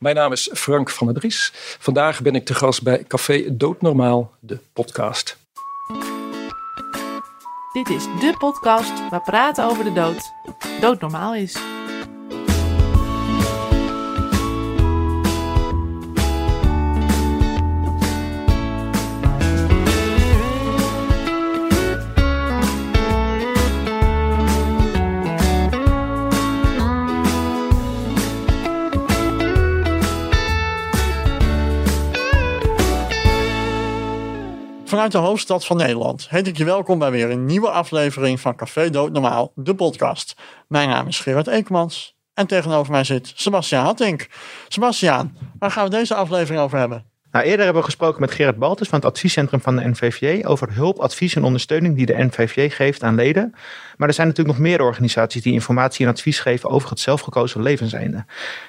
Mijn naam is Frank van der Dries. Vandaag ben ik te gast bij Café Doodnormaal, de podcast. Dit is de podcast waar praten over de dood doodnormaal is. Vanuit de hoofdstad van Nederland heet ik je welkom bij weer een nieuwe aflevering van Café Doodnormaal, de podcast. Mijn naam is Gerard Eekmans en tegenover mij zit Sebastiaan Hattink. Sebastiaan, waar gaan we deze aflevering over hebben? Nou, eerder hebben we gesproken met Gerard Baltus van het adviescentrum van de NVVJ over hulp, advies en ondersteuning die de NVVJ geeft aan leden. Maar er zijn natuurlijk nog meer organisaties die informatie en advies geven over het zelfgekozen levenseinde.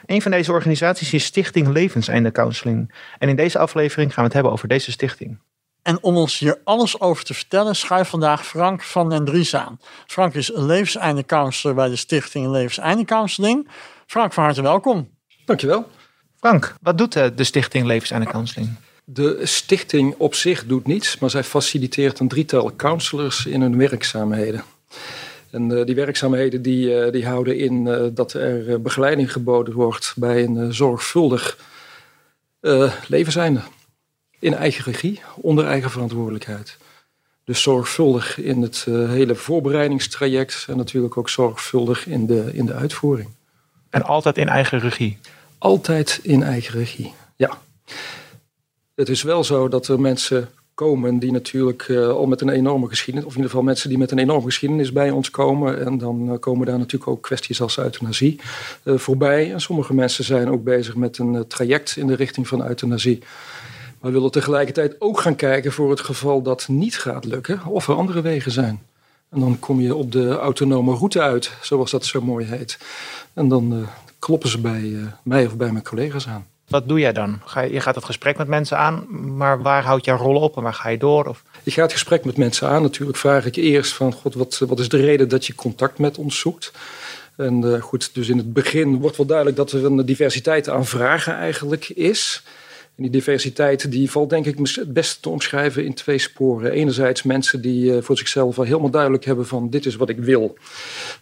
Een van deze organisaties is Stichting Levenseinde Counseling. En in deze aflevering gaan we het hebben over deze stichting. En om ons hier alles over te vertellen, schuift vandaag Frank van den Dries aan. Frank is levenseinde counselor bij de Stichting Levenseinde Counseling. Frank, van harte welkom. Dankjewel. Frank, wat doet eh, de Stichting Levenseinde Counseling? De stichting op zich doet niets, maar zij faciliteert een drietal counselors in hun werkzaamheden. En uh, die werkzaamheden die, uh, die houden in uh, dat er begeleiding geboden wordt bij een zorgvuldig levenseinde. In eigen regie, onder eigen verantwoordelijkheid. Dus zorgvuldig in het hele voorbereidingstraject en natuurlijk ook zorgvuldig in de, in de uitvoering. En altijd in eigen regie? Altijd in eigen regie, ja. Het is wel zo dat er mensen komen die natuurlijk uh, al met een enorme geschiedenis, of in ieder geval mensen die met een enorme geschiedenis bij ons komen. En dan uh, komen daar natuurlijk ook kwesties als euthanasie uh, voorbij. En sommige mensen zijn ook bezig met een traject in de richting van euthanasie. Maar willen tegelijkertijd ook gaan kijken voor het geval dat niet gaat lukken, of er andere wegen zijn. En dan kom je op de autonome route uit, zoals dat zo mooi heet. En dan kloppen ze bij mij of bij mijn collega's aan. Wat doe jij dan? Ga je, je gaat het gesprek met mensen aan, maar waar houdt jouw rol op en waar ga je door? Of? Ik ga het gesprek met mensen aan. Natuurlijk vraag ik eerst van, god, wat, wat is de reden dat je contact met ons zoekt? En uh, goed, dus in het begin wordt wel duidelijk dat er een diversiteit aan vragen eigenlijk is. En die diversiteit die valt denk ik het beste te omschrijven in twee sporen. Enerzijds mensen die uh, voor zichzelf al helemaal duidelijk hebben van dit is wat ik wil.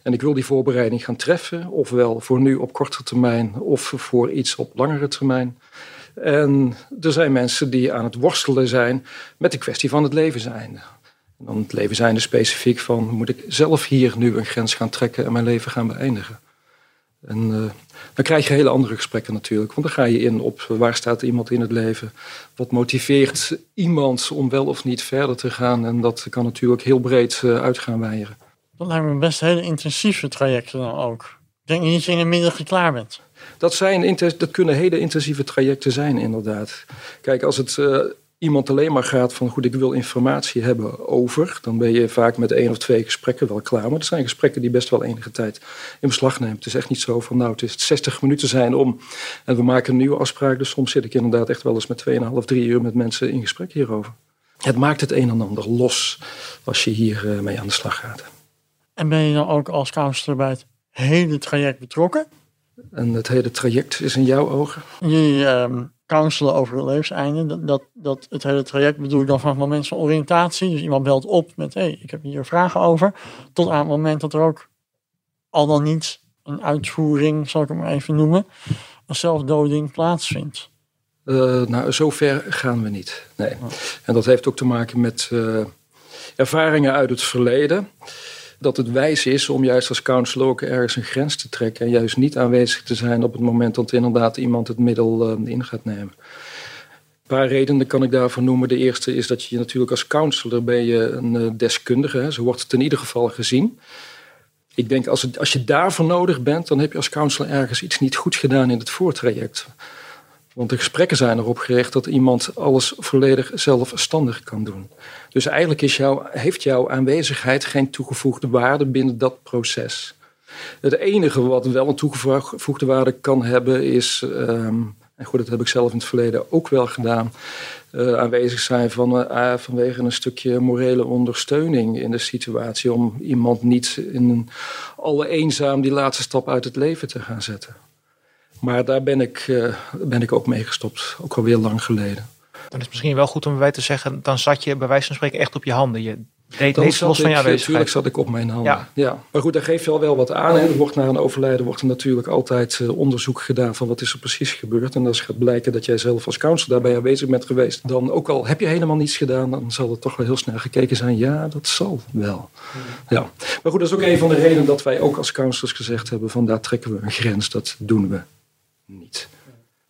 En ik wil die voorbereiding gaan treffen. Ofwel voor nu op korte termijn of voor iets op langere termijn. En er zijn mensen die aan het worstelen zijn met de kwestie van het levenseinde. En dan het levenseinde specifiek van moet ik zelf hier nu een grens gaan trekken en mijn leven gaan beëindigen. En uh, dan krijg je hele andere gesprekken natuurlijk. Want dan ga je in op waar staat iemand in het leven. Wat motiveert iemand om wel of niet verder te gaan. En dat kan natuurlijk heel breed uh, uit gaan wijeren. Dat lijkt me best hele intensieve trajecten dan ook. Ik denk niet dat je in een middagje klaar bent. Dat, zijn, dat kunnen hele intensieve trajecten zijn inderdaad. Kijk, als het... Uh, iemand alleen maar gaat van goed, ik wil informatie hebben over, dan ben je vaak met één of twee gesprekken wel klaar. Maar het zijn gesprekken die best wel enige tijd in beslag nemen. Het is echt niet zo van nou, het is 60 minuten zijn om en we maken een nieuwe afspraak. Dus soms zit ik inderdaad echt wel eens met 2,5, 3 uur met mensen in gesprek hierover. Het maakt het een en ander los als je hier uh, mee aan de slag gaat. En ben je dan ook als counselor bij het hele traject betrokken? En het hele traject is in jouw ogen? Uh, counselen over het levenseinde. Dat, dat, dat, het hele traject bedoel ik dan van het moment van oriëntatie. Dus iemand belt op met, hé, hey, ik heb hier vragen over. Tot aan het moment dat er ook al dan niet een uitvoering, zal ik het maar even noemen, een zelfdoding plaatsvindt. Uh, nou, zover gaan we niet. Nee. Oh. En dat heeft ook te maken met uh, ervaringen uit het verleden dat het wijs is om juist als counselor ook ergens een grens te trekken. En juist niet aanwezig te zijn op het moment dat inderdaad iemand het middel uh, in gaat nemen. Een paar redenen kan ik daarvoor noemen. De eerste is dat je natuurlijk als counselor ben je een uh, deskundige. Zo wordt het in ieder geval gezien. Ik denk als, het, als je daarvoor nodig bent, dan heb je als counselor ergens iets niet goed gedaan in het voortraject. Want de gesprekken zijn erop gericht dat iemand alles volledig zelfstandig kan doen. Dus eigenlijk is heeft jouw aanwezigheid geen toegevoegde waarde binnen dat proces. Het enige wat wel een toegevoegde waarde kan hebben is, um, en goed, dat heb ik zelf in het verleden ook wel gedaan, uh, aanwezig zijn uh, vanwege een stukje morele ondersteuning in de situatie om iemand niet in een, alle eenzaam die laatste stap uit het leven te gaan zetten. Maar daar ben ik, uh, ben ik ook mee gestopt, ook alweer lang geleden. Dan is het misschien wel goed om bij te zeggen, dan zat je bij wijze van spreken echt op je handen. Je deed niks los van jouw Natuurlijk zat ik op mijn handen. Ja. Maar goed, daar geef je al wel wat aan. Hè. Er wordt na een overlijden wordt er natuurlijk altijd uh, onderzoek gedaan van wat is er precies gebeurd. En als gaat blijken dat jij zelf als counselor daarbij aanwezig bent geweest, dan ook al heb je helemaal niets gedaan, dan zal er toch wel heel snel gekeken zijn. Ja, dat zal wel. Ja. Maar goed, dat is ook een van de redenen dat wij ook als counselors gezegd hebben van daar trekken we een grens. Dat doen we.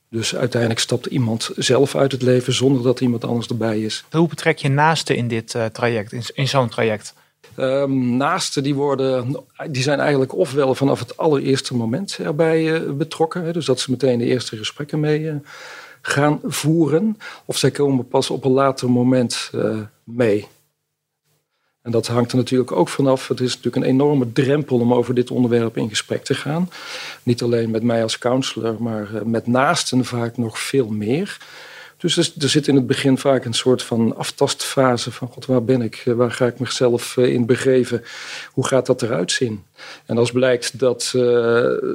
Dus uiteindelijk stapt iemand zelf uit het leven zonder dat iemand anders erbij is. Hoe betrek je naasten in dit uh, traject, in, in zo'n traject? Um, naasten die, worden, die zijn eigenlijk ofwel vanaf het allereerste moment erbij uh, betrokken. Hè, dus dat ze meteen de eerste gesprekken mee uh, gaan voeren. Of zij komen pas op een later moment mee. En dat hangt er natuurlijk ook vanaf. Het is natuurlijk een enorme drempel om over dit onderwerp in gesprek te gaan. Niet alleen met mij als counselor, maar eh, met naasten vaak nog veel meer. Dus er zit in het begin vaak een soort van aftastfase van god, waar ben ik? Waar ga ik mezelf eh, in begeven? Hoe gaat dat eruit zien? En als blijkt dat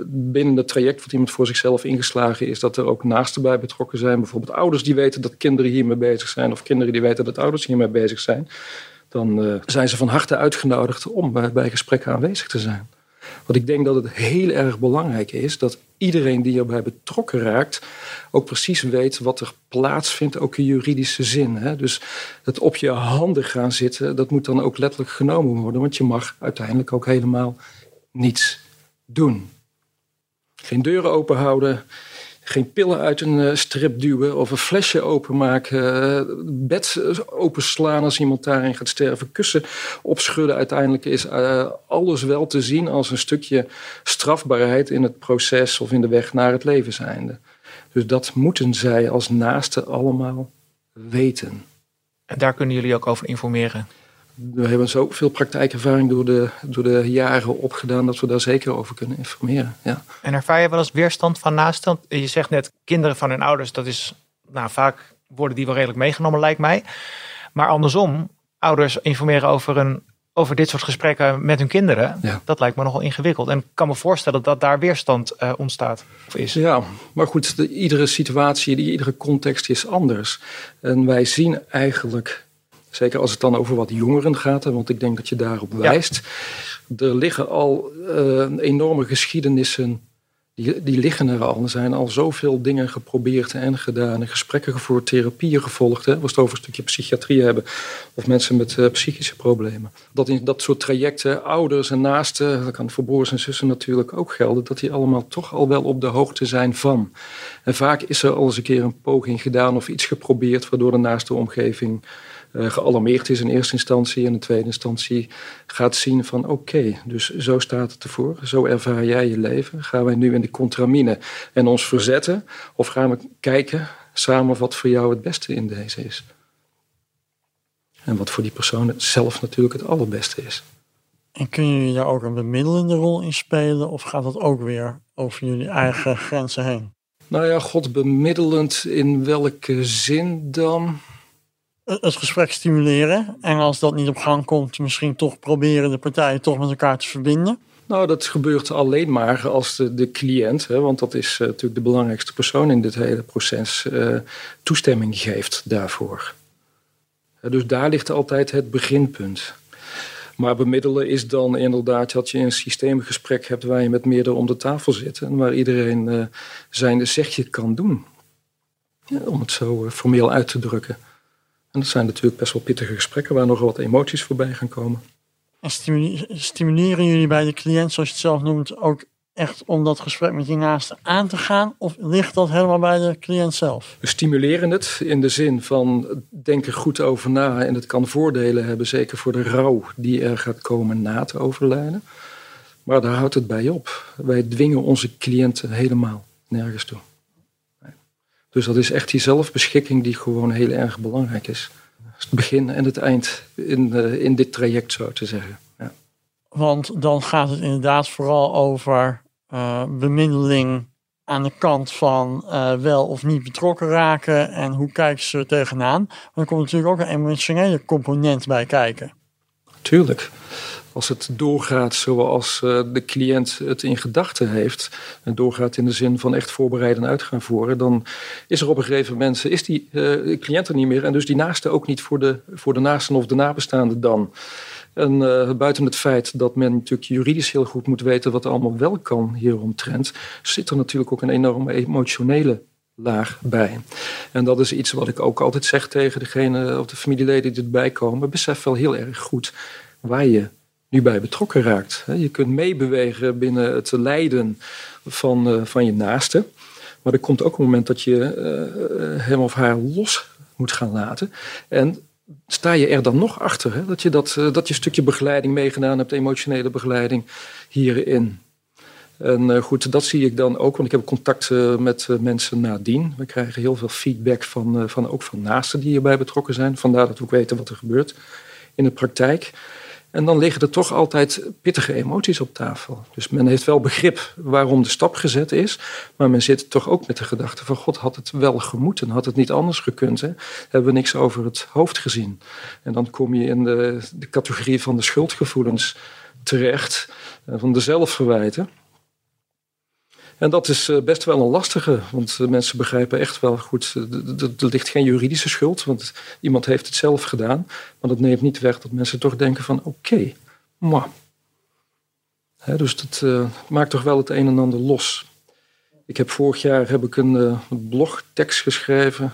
binnen het traject wat iemand voor zichzelf ingeslagen is, dat er ook naasten bij betrokken zijn. Bijvoorbeeld ouders die weten dat kinderen hiermee bezig zijn, of kinderen die weten dat ouders hiermee bezig zijn dan uh, zijn ze van harte uitgenodigd om bij, bij gesprekken aanwezig te zijn. Want ik denk dat het heel erg belangrijk is dat iedereen die erbij betrokken raakt ook precies weet wat er plaatsvindt, ook in juridische zin. Hè? Dus het op je handen gaan zitten, dat moet dan ook letterlijk genomen worden, want je mag uiteindelijk ook helemaal niets doen. Geen deuren open houden, geen pillen uit een uh, strip duwen of een flesje openmaken, uh, bed openslaan als iemand daarin gaat sterven, kussen opschudden. Uiteindelijk is alles wel te zien als een stukje strafbaarheid in het proces of in de weg naar het leven zijnde. Dus dat moeten zij als naasten allemaal weten. En daar kunnen jullie ook over informeren? We hebben zoveel praktijkervaring door de, door de jaren opgedaan dat we daar zeker over kunnen informeren. Ja. En ervaar je wel eens weerstand van naasten? Je zegt net kinderen van hun ouders, dat is nou, vaak worden die wel redelijk meegenomen, lijkt mij. Maar andersom, ouders informeren over, een, over dit soort gesprekken met hun kinderen. Ja. Dat lijkt me nogal ingewikkeld. En ik kan me voorstellen dat daar weerstand uh, ontstaat. Of is. Ja, maar goed, de, iedere situatie, iedere context is anders. En wij zien eigenlijk Zeker als het dan over wat jongeren gaat, want ik denk dat je daarop wijst. Er liggen al uh, enorme geschiedenissen, die, die liggen er al. Er zijn al zoveel dingen geprobeerd en gedaan. gesprekken gevoerd, therapieën gevolgd. Hè, als we het over een stukje psychiatrie hebben. Of mensen met uh, psychische problemen. Dat in dat soort trajecten, ouders en naasten, dat kan voor broers en zussen natuurlijk ook gelden. Dat die allemaal toch al wel op de hoogte zijn van. En vaak is er al eens een keer een poging gedaan of iets geprobeerd. Waardoor de naaste omgeving gealarmeerd is in eerste instantie en in tweede instantie gaat zien van oké, dus zo staat het ervoor, zo ervaar jij je leven. Gaan wij nu in de contramine en ons verzetten of gaan we kijken samen wat voor jou het beste in deze is? En wat voor die persoon zelf natuurlijk het allerbeste is. En kunnen jullie daar ook een bemiddelende rol in spelen of gaat dat ook weer over jullie eigen grenzen heen? Nou ja, God, bemiddelend in welke zin dan? Het gesprek stimuleren. En als dat niet op gang komt, misschien toch proberen de partijen toch met elkaar te verbinden. Nou, dat gebeurt alleen maar als de, de cliënt, hè, want dat is uh, natuurlijk de belangrijkste persoon in dit hele proces, uh, toestemming geeft daarvoor. Dus daar ligt altijd het beginpunt. Maar bemiddelen is dan inderdaad dat je een systeemgesprek hebt waar je met meerdere om de tafel zit en waar iedereen zijn zegje kan doen. Ja, om het zo formeel uit te drukken. En dat zijn natuurlijk best wel pittige gesprekken waar nog wat emoties voorbij gaan komen. En stimuleren jullie bij de cliënt, zoals je het zelf noemt, ook echt om dat gesprek met je naaste aan te gaan? Of ligt dat helemaal bij de cliënt zelf? We stimuleren het in de zin van denk er goed over na. En het kan voordelen hebben, zeker voor de rouw die er gaat komen na het overlijden. Maar daar houdt het bij op. Wij dwingen onze cliënten helemaal nergens toe. Dus dat is echt die zelfbeschikking die gewoon heel erg belangrijk is. Het begin en het eind in, uh, in dit traject, zo te zeggen. Ja. Want dan gaat het inderdaad vooral over uh, bemiddeling aan de kant van uh, wel of niet betrokken raken en hoe kijken ze er tegenaan. Maar er komt natuurlijk ook een emotionele component bij kijken. Tuurlijk. Als het doorgaat zoals uh, de cliënt het in gedachten heeft, en doorgaat in de zin van echt voorbereiden en uit gaan voeren, dan is er op een gegeven moment is die uh, cliënt er niet meer en dus die naaste ook niet voor de, voor de naasten of de nabestaanden dan. En uh, buiten het feit dat men natuurlijk juridisch heel goed moet weten wat er allemaal wel kan hieromtrent, zit er natuurlijk ook een enorme emotionele laag bij. En dat is iets wat ik ook altijd zeg tegen degene of de familieleden die erbij komen. Besef wel heel erg goed waar je nu bij betrokken raakt. Je kunt meebewegen binnen het lijden van, uh, van je naaste. Maar er komt ook een moment dat je uh, hem of haar los moet gaan laten. En sta je er dan nog achter? Hè? Dat, je dat, dat je stukje begeleiding meegedaan hebt, emotionele begeleiding hierin. En goed, dat zie ik dan ook, want ik heb contact met mensen nadien. We krijgen heel veel feedback van, van ook van naasten die hierbij betrokken zijn. Vandaar dat we ook weten wat er gebeurt in de praktijk. En dan liggen er toch altijd pittige emoties op tafel. Dus men heeft wel begrip waarom de stap gezet is. Maar men zit toch ook met de gedachte van... God, had het wel gemoeten? Had het niet anders gekund? Hebben we niks over het hoofd gezien? En dan kom je in de, de categorie van de schuldgevoelens terecht. Van de zelfverwijten. En dat is eh, best wel een lastige, want mensen begrijpen echt wel goed, eh, er ligt geen juridische schuld, want iemand heeft het zelf gedaan. Maar dat neemt niet weg dat mensen toch denken van oké, okay, dus dat maakt toch wel het een en ander los. Ik heb vorig jaar heb ik een blogtekst geschreven.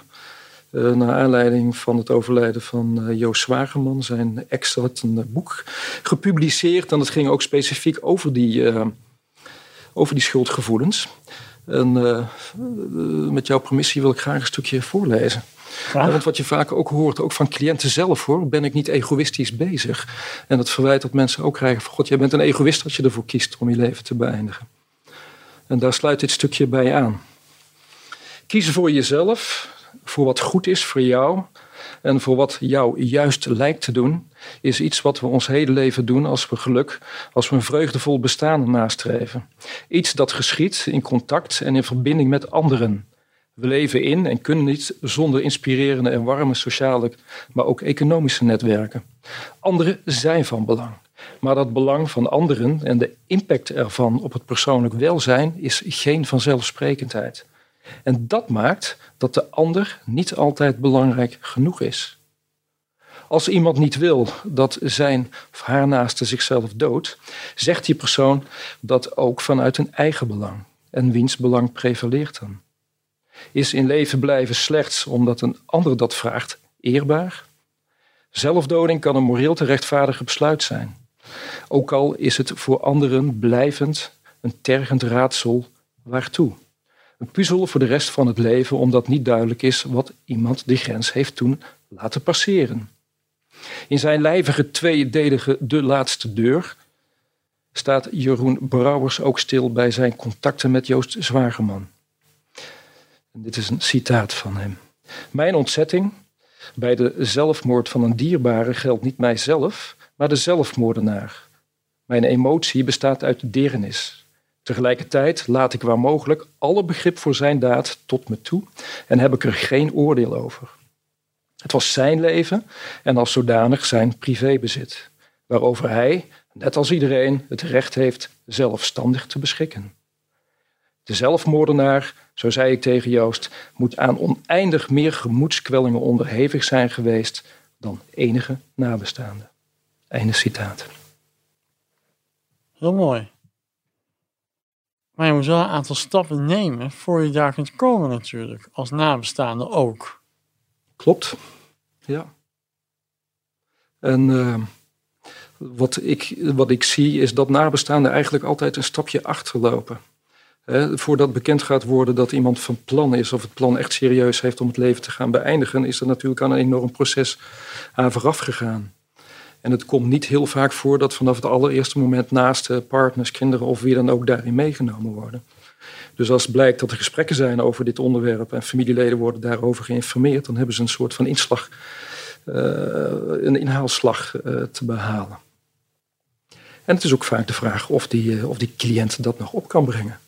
Naar aanleiding van het overlijden van uh, Joost Zwageman. Zijn ex had een boek gepubliceerd. En dat ging ook specifiek over die, over die schuldgevoelens. En uh, met jouw permissie wil ik graag een stukje voorlezen. Ja. Want wat je vaak ook hoort, ook van cliënten zelf hoor, ben ik niet egoïstisch bezig. En dat verwijt dat mensen ook krijgen van God, jij bent een egoïst als je ervoor kiest om je leven te beëindigen. En daar sluit dit stukje bij aan. Kiezen voor jezelf, voor wat goed is voor jou en voor wat jou juist lijkt te doen, is iets wat we ons hele leven doen als we geluk, als we een vreugdevol bestaan nastreven. Iets dat geschiet in contact en in verbinding met anderen. We leven in en kunnen niet zonder inspirerende en warme sociale, maar ook economische netwerken. Anderen zijn van belang. Maar dat belang van anderen en de impact ervan op het persoonlijk welzijn is geen vanzelfsprekendheid. En dat maakt dat de ander niet altijd belangrijk genoeg is. Als iemand niet wil dat zijn of haar naaste zichzelf doodt, zegt die persoon dat ook vanuit een eigen belang. En wiens belang prevaleert dan? Is in leven blijven slechts omdat een ander dat vraagt eerbaar? Zelfdoding kan een moreel te rechtvaardige besluit zijn. Ook al is het voor anderen blijvend een tergend raadsel waartoe. Een puzzel voor de rest van het leven omdat niet duidelijk is wat iemand die grens heeft toen laten passeren. In zijn lijvige tweedelige De Laatste Deur staat Jeroen Brouwers ook stil bij zijn contacten met Joost Zwageman. En dit is een citaat van hem. Mijn ontzetting bij de zelfmoord van een dierbare geldt niet mijzelf, maar de zelfmoordenaar. Mijn emotie bestaat uit deernis. Tegelijkertijd laat ik waar mogelijk alle begrip voor zijn daad tot me toe en heb ik er geen oordeel over. Het was zijn leven en als zodanig zijn privébezit, waarover hij, net als iedereen, het recht heeft zelfstandig te beschikken. De zelfmoordenaar, zo zei ik tegen Joost, moet aan oneindig meer gemoedskwellingen onderhevig zijn geweest dan enige nabestaande. Einde citaat. Heel mooi. Maar je moet wel een aantal stappen nemen voor je daar kunt komen natuurlijk, als nabestaande ook. Klopt, ja. En uh, wat, ik, wat ik zie is dat nabestaanden eigenlijk altijd een stapje achterlopen. He, voordat bekend gaat worden dat iemand van plan is of het plan echt serieus heeft om het leven te gaan beëindigen, is er natuurlijk aan een enorm proces aan vooraf gegaan. En het komt niet heel vaak voor dat vanaf het allereerste moment naast partners, kinderen of wie dan ook daarin meegenomen worden. Dus als blijkt dat er gesprekken zijn over dit onderwerp en familieleden worden daarover geïnformeerd, dan hebben ze een soort van inslag, uh, een inhaalslag uh, te behalen. En het is ook vaak de vraag of die, of die cliënt dat nog op kan brengen.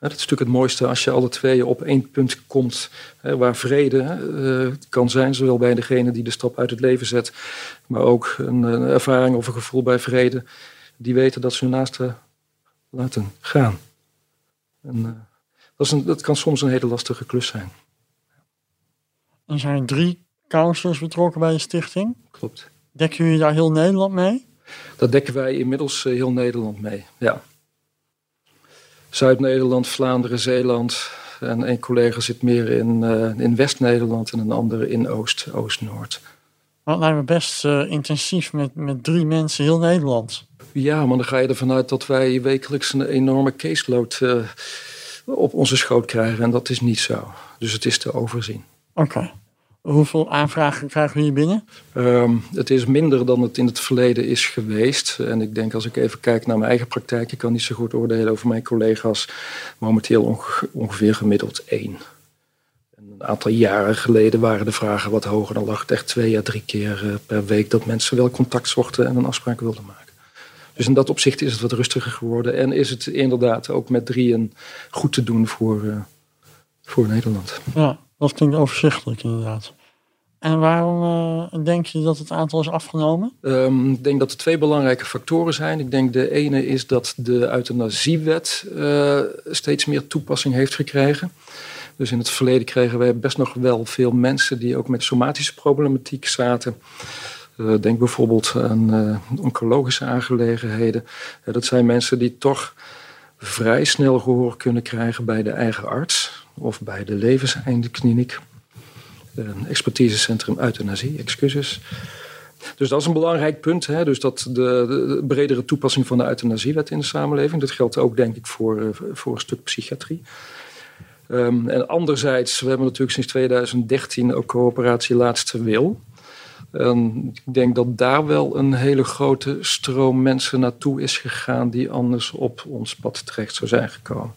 Dat is natuurlijk het mooiste als je alle twee op één punt komt waar vrede uh, kan zijn, zowel bij degene die de stap uit het leven zet, maar ook een, ervaring of een gevoel bij vrede. Die weten dat ze hun naasten laten gaan. En, uh, dat, is een, dat kan soms een hele lastige klus zijn. Er zijn drie counselors betrokken bij de stichting. Klopt. Dekken jullie daar heel Nederland mee? Dat dekken wij inmiddels uh, heel Nederland mee, ja. Zuid-Nederland, Vlaanderen, Zeeland. En een collega zit meer in, uh, in West-Nederland en een andere in Oost, Oost-Noord. Dat lijkt me best uh, intensief met, met drie mensen heel Nederland. Ja, maar dan ga je ervan uit dat wij wekelijks een enorme caseload uh, op onze schoot krijgen. En dat is niet zo. Dus het is te overzien. Oké. Okay. Hoeveel aanvragen krijgen we hier binnen? Um, het is minder dan het in het verleden is geweest. En ik denk als ik even kijk naar mijn eigen praktijk, ik kan niet zo goed oordelen over mijn collega's, momenteel onge ongeveer gemiddeld één. En een aantal jaren geleden waren de vragen wat hoger. Dan lag het echt twee à drie keer uh, per week dat mensen wel contact zochten en een afspraak wilden maken. Dus in dat opzicht is het wat rustiger geworden. En is het inderdaad ook met drieën goed te doen voor, uh, voor Nederland. Ja, dat klinkt overzichtelijk inderdaad. En waarom uh, denk je dat het aantal is afgenomen? Um, ik denk dat er twee belangrijke factoren zijn. Ik denk de ene is dat de euthanasiewet uh, steeds meer toepassing heeft gekregen. Dus in het verleden kregen wij best nog wel veel mensen die ook met somatische problematiek zaten. Uh, denk bijvoorbeeld aan oncologische aangelegenheden. dat zijn mensen die toch vrij snel gehoor kunnen krijgen bij de eigen arts of bij de levenseindekliniek een expertisecentrum euthanasie, excuses. Dus dat is een belangrijk punt. Hè? Dus dat de, de, bredere toepassing van de euthanasiewet in de samenleving. Dat geldt ook denk ik voor, voor een stuk psychiatrie. Um, en anderzijds, we hebben natuurlijk sinds 2013 ook coöperatie Laatste Wil. Ik denk dat daar wel een hele grote stroom mensen naartoe is gegaan die anders op ons pad terecht zou zijn gekomen.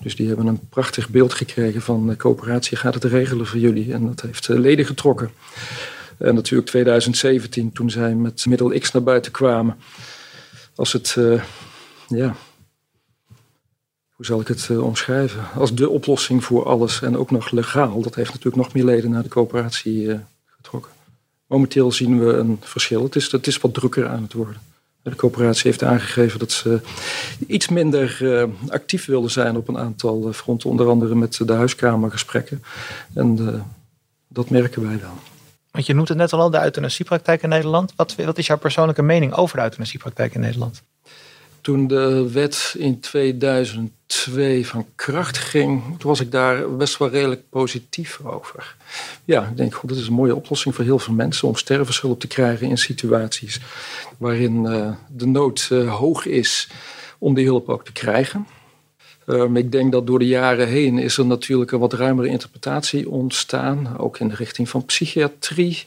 Dus die hebben een prachtig beeld gekregen van de coöperatie gaat het regelen voor jullie. En dat heeft leden getrokken. En natuurlijk 2017, toen zij met middel X naar buiten kwamen. Als het, uh, ja, hoe zal ik het omschrijven? Als de oplossing voor alles en ook nog legaal. Dat heeft natuurlijk nog meer leden naar de coöperatie getrokken. Momenteel zien we een verschil. Het is, het is wat drukker aan het worden. De coöperatie heeft aangegeven dat ze iets minder uh, actief wilden zijn op een aantal fronten, onder andere met de huiskamergesprekken. En uh, dat merken wij wel. Want je noemt het net al, de euthanasiepraktijk in Nederland. Wat, wat is jouw persoonlijke mening over de euthanasiepraktijk in Nederland? Toen de wet in 2002 van kracht ging, toen was ik daar best wel redelijk positief over. Ja, ik denk, god, dat is een mooie oplossing voor heel veel mensen om stervenshulp te krijgen in situaties waarin uh, de nood uh, hoog is om die hulp ook te krijgen. Um, ik denk dat door de jaren heen is er natuurlijk een wat ruimere interpretatie ontstaan, ook in de richting van psychiatrie,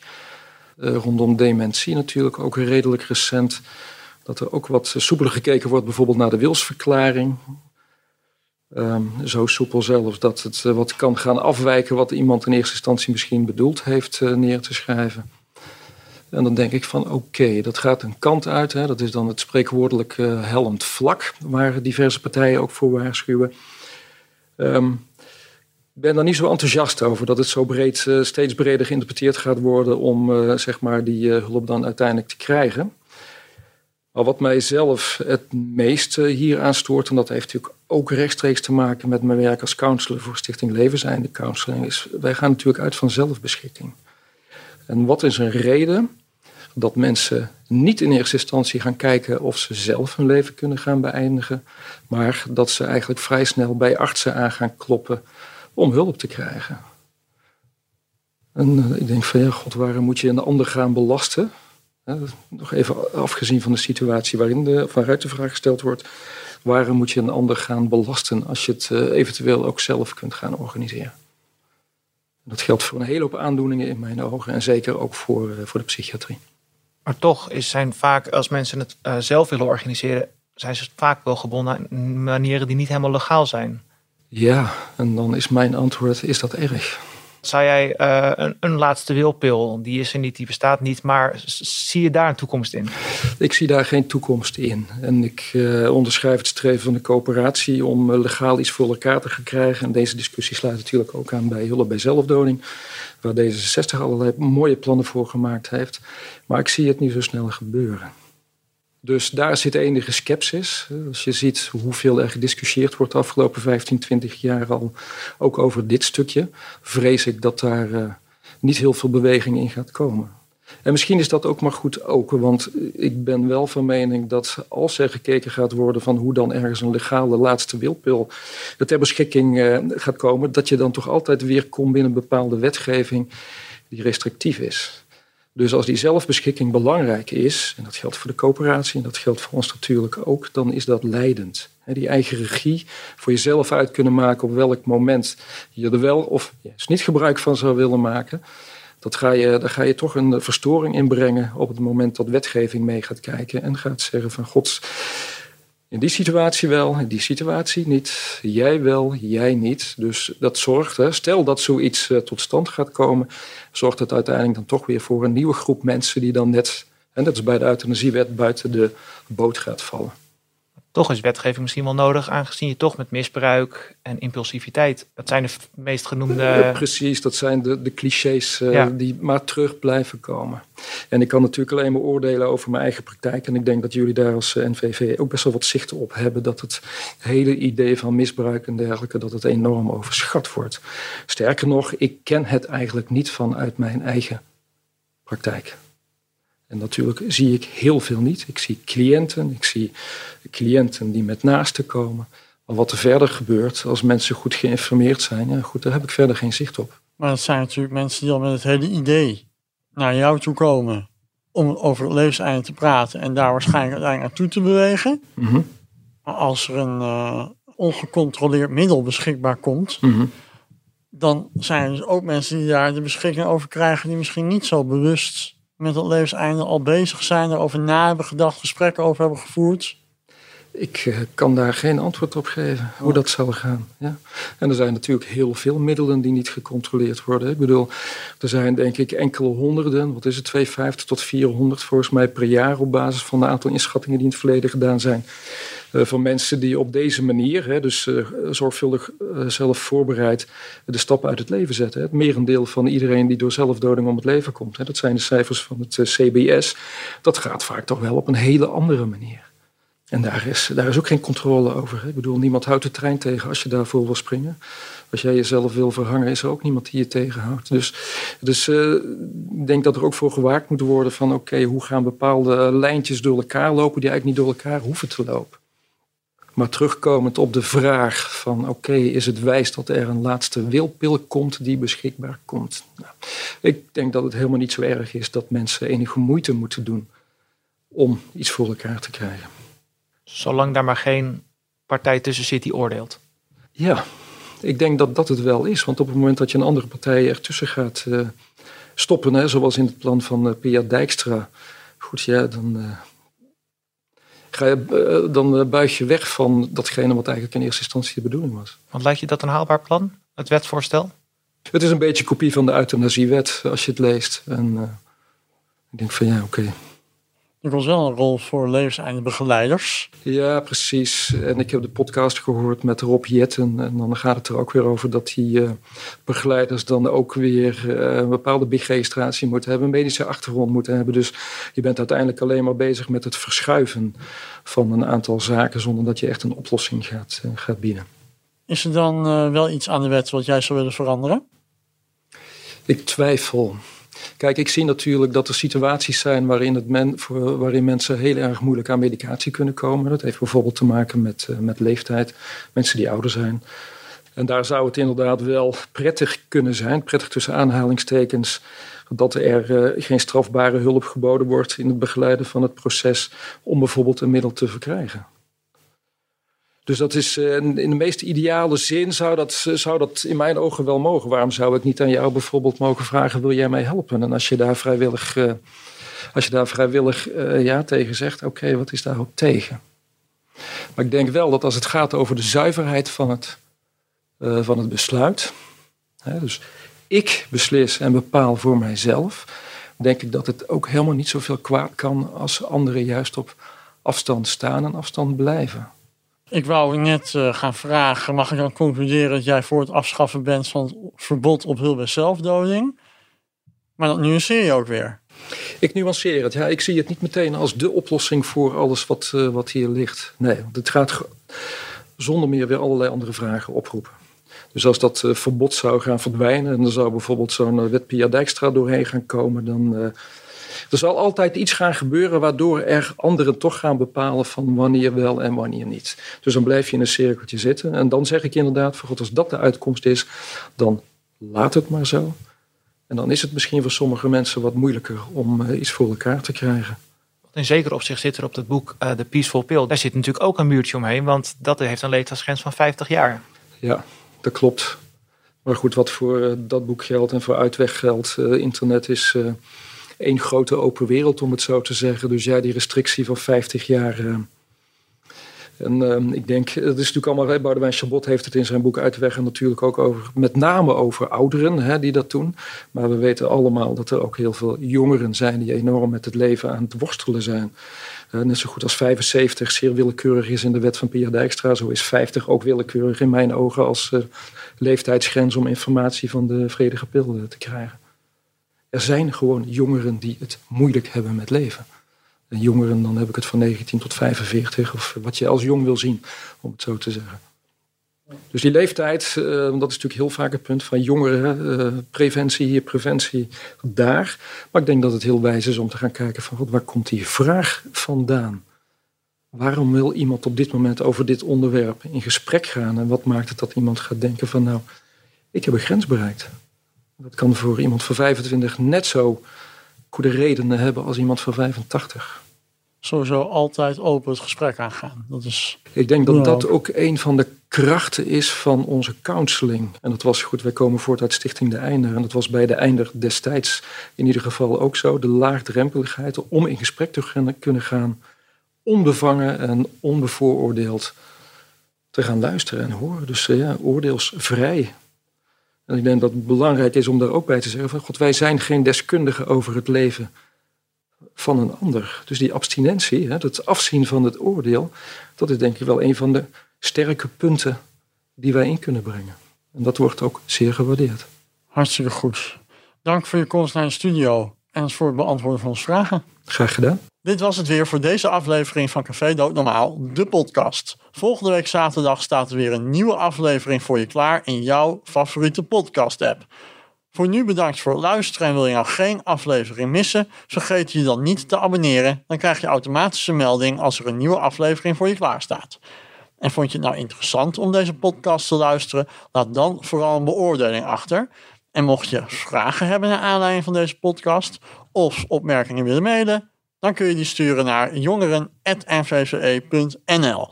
uh, rondom dementie natuurlijk ook redelijk recent dat er ook wat soepeler gekeken wordt, bijvoorbeeld naar de wilsverklaring. Um, zo soepel zelfs dat het uh, wat kan gaan afwijken wat iemand in eerste instantie misschien bedoeld heeft uh, neer te schrijven. En dan denk ik van oké, dat gaat een kant uit. Hè. Dat is dan het spreekwoordelijk uh, hellend vlak, waar diverse partijen ook voor waarschuwen. Um, ik ben daar niet zo enthousiast over dat het zo breed, steeds breder geïnterpreteerd gaat worden om zeg maar die hulp dan uiteindelijk te krijgen. Maar wat mij zelf het meest hier aan stoort, en dat heeft natuurlijk ook rechtstreeks te maken met mijn werk als counselor voor Stichting Levenseinde Counseling, is wij gaan natuurlijk uit van zelfbeschikking. En wat is een reden dat mensen niet in eerste instantie gaan kijken of ze zelf hun leven kunnen gaan beëindigen, maar dat ze eigenlijk vrij snel bij artsen aan gaan kloppen om hulp te krijgen. En ik denk van ja, god, waarom moet je een ander gaan belasten? Nog even afgezien van de situatie waarin de, waaruit de vraag gesteld wordt. Waarom moet je een ander gaan belasten als je het uh, eventueel ook zelf kunt gaan organiseren? Dat geldt voor een hele hoop aandoeningen in mijn ogen en zeker ook voor, uh, voor de psychiatrie. Maar toch is, zijn vaak, als mensen het uh, zelf willen organiseren, zijn ze vaak wel gebonden aan manieren die niet helemaal legaal zijn. Ja, en dan is mijn antwoord, is dat erg? Zou jij uh, een, een, laatste wilpil, die is er niet, die bestaat niet, maar zie je daar een toekomst in? Ik zie daar geen toekomst in. En ik uh, onderschrijf het streven van de coöperatie om legaal iets voor elkaar te krijgen. En deze discussie sluit natuurlijk ook aan bij hulp bij zelfdoding, waar D66 allerlei mooie plannen voor gemaakt heeft. Maar ik zie het niet zo snel gebeuren. Dus daar zit enige sceptisch. Als je ziet hoeveel er gediscussieerd wordt de afgelopen 15, 20 jaar al, ook over dit stukje, vrees ik dat daar uh, niet heel veel beweging in gaat komen. En misschien is dat ook maar goed ook, want ik ben wel van mening dat als er gekeken gaat worden van hoe dan ergens een legale laatste wilpil ter beschikking uh, gaat komen, dat je dan toch altijd weer komt binnen bepaalde wetgeving die restrictief is. Dus als die zelfbeschikking belangrijk is, en dat geldt voor de coöperatie en dat geldt voor ons natuurlijk ook, dan is dat leidend. Die eigen regie voor jezelf uit kunnen maken op welk moment je er wel of juist niet gebruik van zou willen maken. Dat ga je, daar ga je toch een verstoring in brengen op het moment dat wetgeving mee gaat kijken en gaat zeggen van gods, in die situatie wel, in die situatie niet. Jij wel, jij niet. Dus dat zorgt, hè, stel dat zoiets uh, tot stand gaat komen, zorgt het uiteindelijk dan toch weer voor een nieuwe groep mensen die dan net, en dat is bij de euthanasiewet, buiten de boot gaat vallen toch is wetgeving misschien wel nodig, aangezien je toch met misbruik en impulsiviteit. Dat zijn de meest genoemde. Ja, precies, dat zijn de, de clichés uh, die maar terug blijven komen. En ik kan natuurlijk alleen maar oordelen over mijn eigen praktijk. En ik denk dat jullie daar als eh, NVV ook best wel wat zicht op hebben. Dat het hele idee van misbruik en dergelijke, dat het enorm overschat wordt. Sterker nog, ik ken het eigenlijk niet vanuit mijn eigen praktijk. En natuurlijk zie ik heel veel niet. Ik zie cliënten, ik zie cliënten die met naasten komen. Maar wat er verder gebeurt als mensen goed geïnformeerd zijn, ja, goed, daar heb ik verder geen zicht op. Maar dat zijn natuurlijk mensen die al met het hele idee naar jou toe komen om over het levenseinde te praten en daar waarschijnlijk uiteindelijk naartoe te bewegen. Mm Maar als er een uh, ongecontroleerd middel beschikbaar komt, mm dan zijn er dus ook mensen die daar de beschikking over krijgen die misschien niet zo bewust met het levenseinde al bezig zijn, erover na hebben gedacht, gesprekken over hebben gevoerd? Ik uh, kan daar geen antwoord op geven, hoe oh. dat zal gaan. Ja. En er zijn natuurlijk heel veel middelen die niet gecontroleerd worden. Ik bedoel, er zijn denk ik enkele honderden, wat is het, 250 tot 400 volgens mij per jaar op basis van een aantal inschattingen die in het verleden gedaan zijn. Uh, van mensen die op deze manier, hè, dus uh, zorgvuldig uh, zelf voorbereid, de stappen uit het leven zetten. Het merendeel van iedereen die door zelfdoding om het leven komt, hè, dat zijn de cijfers van het CBS, dat gaat vaak toch wel op een hele andere manier. En daar is, daar is ook geen controle over. Hè. Ik bedoel, niemand houdt de trein tegen als je daarvoor wil springen. Als jij jezelf wil verhangen, is er ook niemand die je tegenhoudt. Dus, dus ik denk dat er ook voor gewaakt moet worden van... oké, hoe gaan bepaalde lijntjes door elkaar lopen... die eigenlijk niet door elkaar hoeven te lopen. Maar terugkomend op de vraag van oké, is het wijs dat er een laatste wilpil komt die beschikbaar komt? Nou, ik denk dat het helemaal niet zo erg is dat mensen enige moeite moeten doen om iets voor elkaar te krijgen. Zolang daar maar geen partij tussen zit die oordeelt. Ja, ik denk dat dat het wel is. Want op het moment dat je een andere partij ertussen gaat uh, stoppen, hè, zoals in het plan van uh, Pia Dijkstra, goed, ja, dan, uh, ga je, dan buig je weg van datgene wat eigenlijk in eerste instantie de bedoeling was. Want lijkt je dat een haalbaar plan, het wetsvoorstel? Het is een beetje een kopie van de euthanasiewet, als je het leest. En ik denk van ja, oké. Er was wel een rol voor levenseindebegeleiders. Ja, precies. En ik heb de podcast gehoord met Rob Jetten. En dan gaat het er ook weer over dat die uh, begeleiders dan ook weer uh, een bepaalde BIG-registratie moeten hebben, een medische achtergrond moeten hebben. Dus je bent uiteindelijk alleen maar bezig met het verschuiven van een aantal zaken zonder dat je echt een oplossing gaat, uh, gaat bieden. Is er dan wel iets aan de wet wat jij zou willen veranderen? Ik twijfel. Kijk, ik zie natuurlijk dat er situaties zijn waarin, het men, waarin mensen heel erg moeilijk aan medicatie kunnen komen. Dat heeft bijvoorbeeld te maken met, uh, met leeftijd, mensen die ouder zijn. En daar zou het inderdaad wel prettig kunnen zijn, prettig tussen aanhalingstekens, dat er uh, geen strafbare hulp geboden wordt in het begeleiden van het proces om bijvoorbeeld een middel te verkrijgen. Dus dat is eh, in de meest ideale zin zou dat, eh, zou dat in mijn ogen wel mogen. Waarom zou ik niet aan jou bijvoorbeeld mogen vragen: wil jij mij helpen? En als je daar vrijwillig, uh, als je daar vrijwillig ja tegen zegt, oké, wat is daarop tegen? Maar ik denk wel dat als het gaat over de zuiverheid van het, van het besluit. Dus ik beslis en bepaal voor mijzelf, denk ik dat het ook helemaal niet zoveel kwaad kan als anderen juist op afstand staan en afstand blijven. Ik wou net uh, gaan vragen, mag ik dan concluderen dat jij voor het afschaffen bent van het verbod op hulp bij zelfdoding? Maar dat nuanceer je ook weer. Ik nuanceer het. Ja, ik zie het niet meteen als de oplossing voor alles wat, uh, wat hier ligt. Nee, want het gaat zonder meer weer allerlei andere vragen oproepen. Dus als dat uh, verbod zou gaan verdwijnen en er zou bijvoorbeeld zo'n wet Pia Dijkstra doorheen gaan komen, dan. Er zal altijd iets gaan gebeuren waardoor er anderen toch gaan bepalen van wanneer wel en wanneer niet. Dus dan blijf je in een cirkeltje zitten. En dan zeg ik inderdaad, voor God, als dat de uitkomst is, dan laat het maar zo. En dan is het misschien voor sommige mensen wat moeilijker om uh, iets voor elkaar te krijgen. In zeker opzicht zit er op het boek uh, The Peaceful Pill. Daar zit natuurlijk ook een muurtje omheen, want dat heeft een leeftijdsgrens van 50 jaar. Ja, dat klopt. Maar goed, wat voor uh, dat boek geldt en voor uitweg geldt, internet is één grote open wereld, om het zo te zeggen. Dus ja, die restrictie van 50 jaar. Uh, en uh, ik denk, het is natuurlijk allemaal, Boudewijn Chabot heeft het in zijn boek Uitweg en natuurlijk ook over, met name over ouderen hè, die dat doen. Maar we weten allemaal dat er ook heel veel jongeren zijn die enorm met het leven aan het worstelen zijn. Uh, net zo goed als 75 zeer willekeurig is in de wet van Pia Dijkstra, zo is 50 ook willekeurig in mijn ogen als leeftijdsgrens om informatie van de vredige pil te krijgen. Er zijn gewoon jongeren die het moeilijk hebben met leven. En jongeren, dan heb ik het van 19 tot 45, of wat je als jong wil zien, om het zo te zeggen. Dus die leeftijd, uh, dat is natuurlijk heel vaak het punt van jongeren, uh, preventie hier, preventie daar. Maar ik denk dat het heel wijs is om te gaan kijken van, waar komt die vraag vandaan? Waarom wil iemand op dit moment over dit onderwerp in gesprek gaan? En wat maakt het dat iemand gaat denken van, nou, ik heb een grens bereikt. Dat kan voor iemand van 25 net zo goede redenen hebben als iemand van 85. Sowieso altijd open het gesprek aangaan. Dat is Ik denk dat dat ook een van de krachten is van onze counseling. En dat was goed, wij komen voort uit Stichting De Einder. En dat was bij De Einder destijds in ieder geval ook zo. De laagdrempeligheid om in gesprek te kunnen gaan. Onbevangen en onbevooroordeeld te gaan luisteren en horen. Dus ja, oordeelsvrij. En ik denk dat het belangrijk is om daar ook bij te zeggen: van God, wij zijn geen deskundigen over het leven van een ander. Dus die abstinentie, het afzien van het oordeel, dat is denk ik wel een van de sterke punten die wij in kunnen brengen. En dat wordt ook zeer gewaardeerd. Hartstikke goed. Dank voor je komst naar de studio en voor het beantwoorden van onze vragen. Graag gedaan. Dit was het weer voor deze aflevering van Café Dood Normaal, de podcast. Volgende week zaterdag staat er weer een nieuwe aflevering voor je klaar in jouw favoriete podcast-app. Voor nu bedankt voor het luisteren en wil je nou geen aflevering missen, vergeet je dan niet te abonneren. Dan krijg je automatisch een melding als er een nieuwe aflevering voor je klaar staat. En vond je het nou interessant om deze podcast te luisteren? Laat dan vooral een beoordeling achter. En mocht je vragen hebben naar aanleiding van deze podcast of opmerkingen willen mailen, dan kun je die sturen naar jongeren.nvve.nl.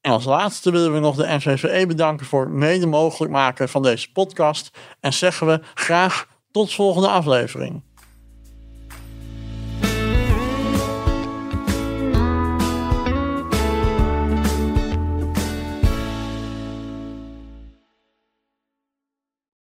En als laatste willen we nog de NVVE bedanken voor het mede mogelijk maken van deze podcast. En zeggen we graag tot volgende aflevering.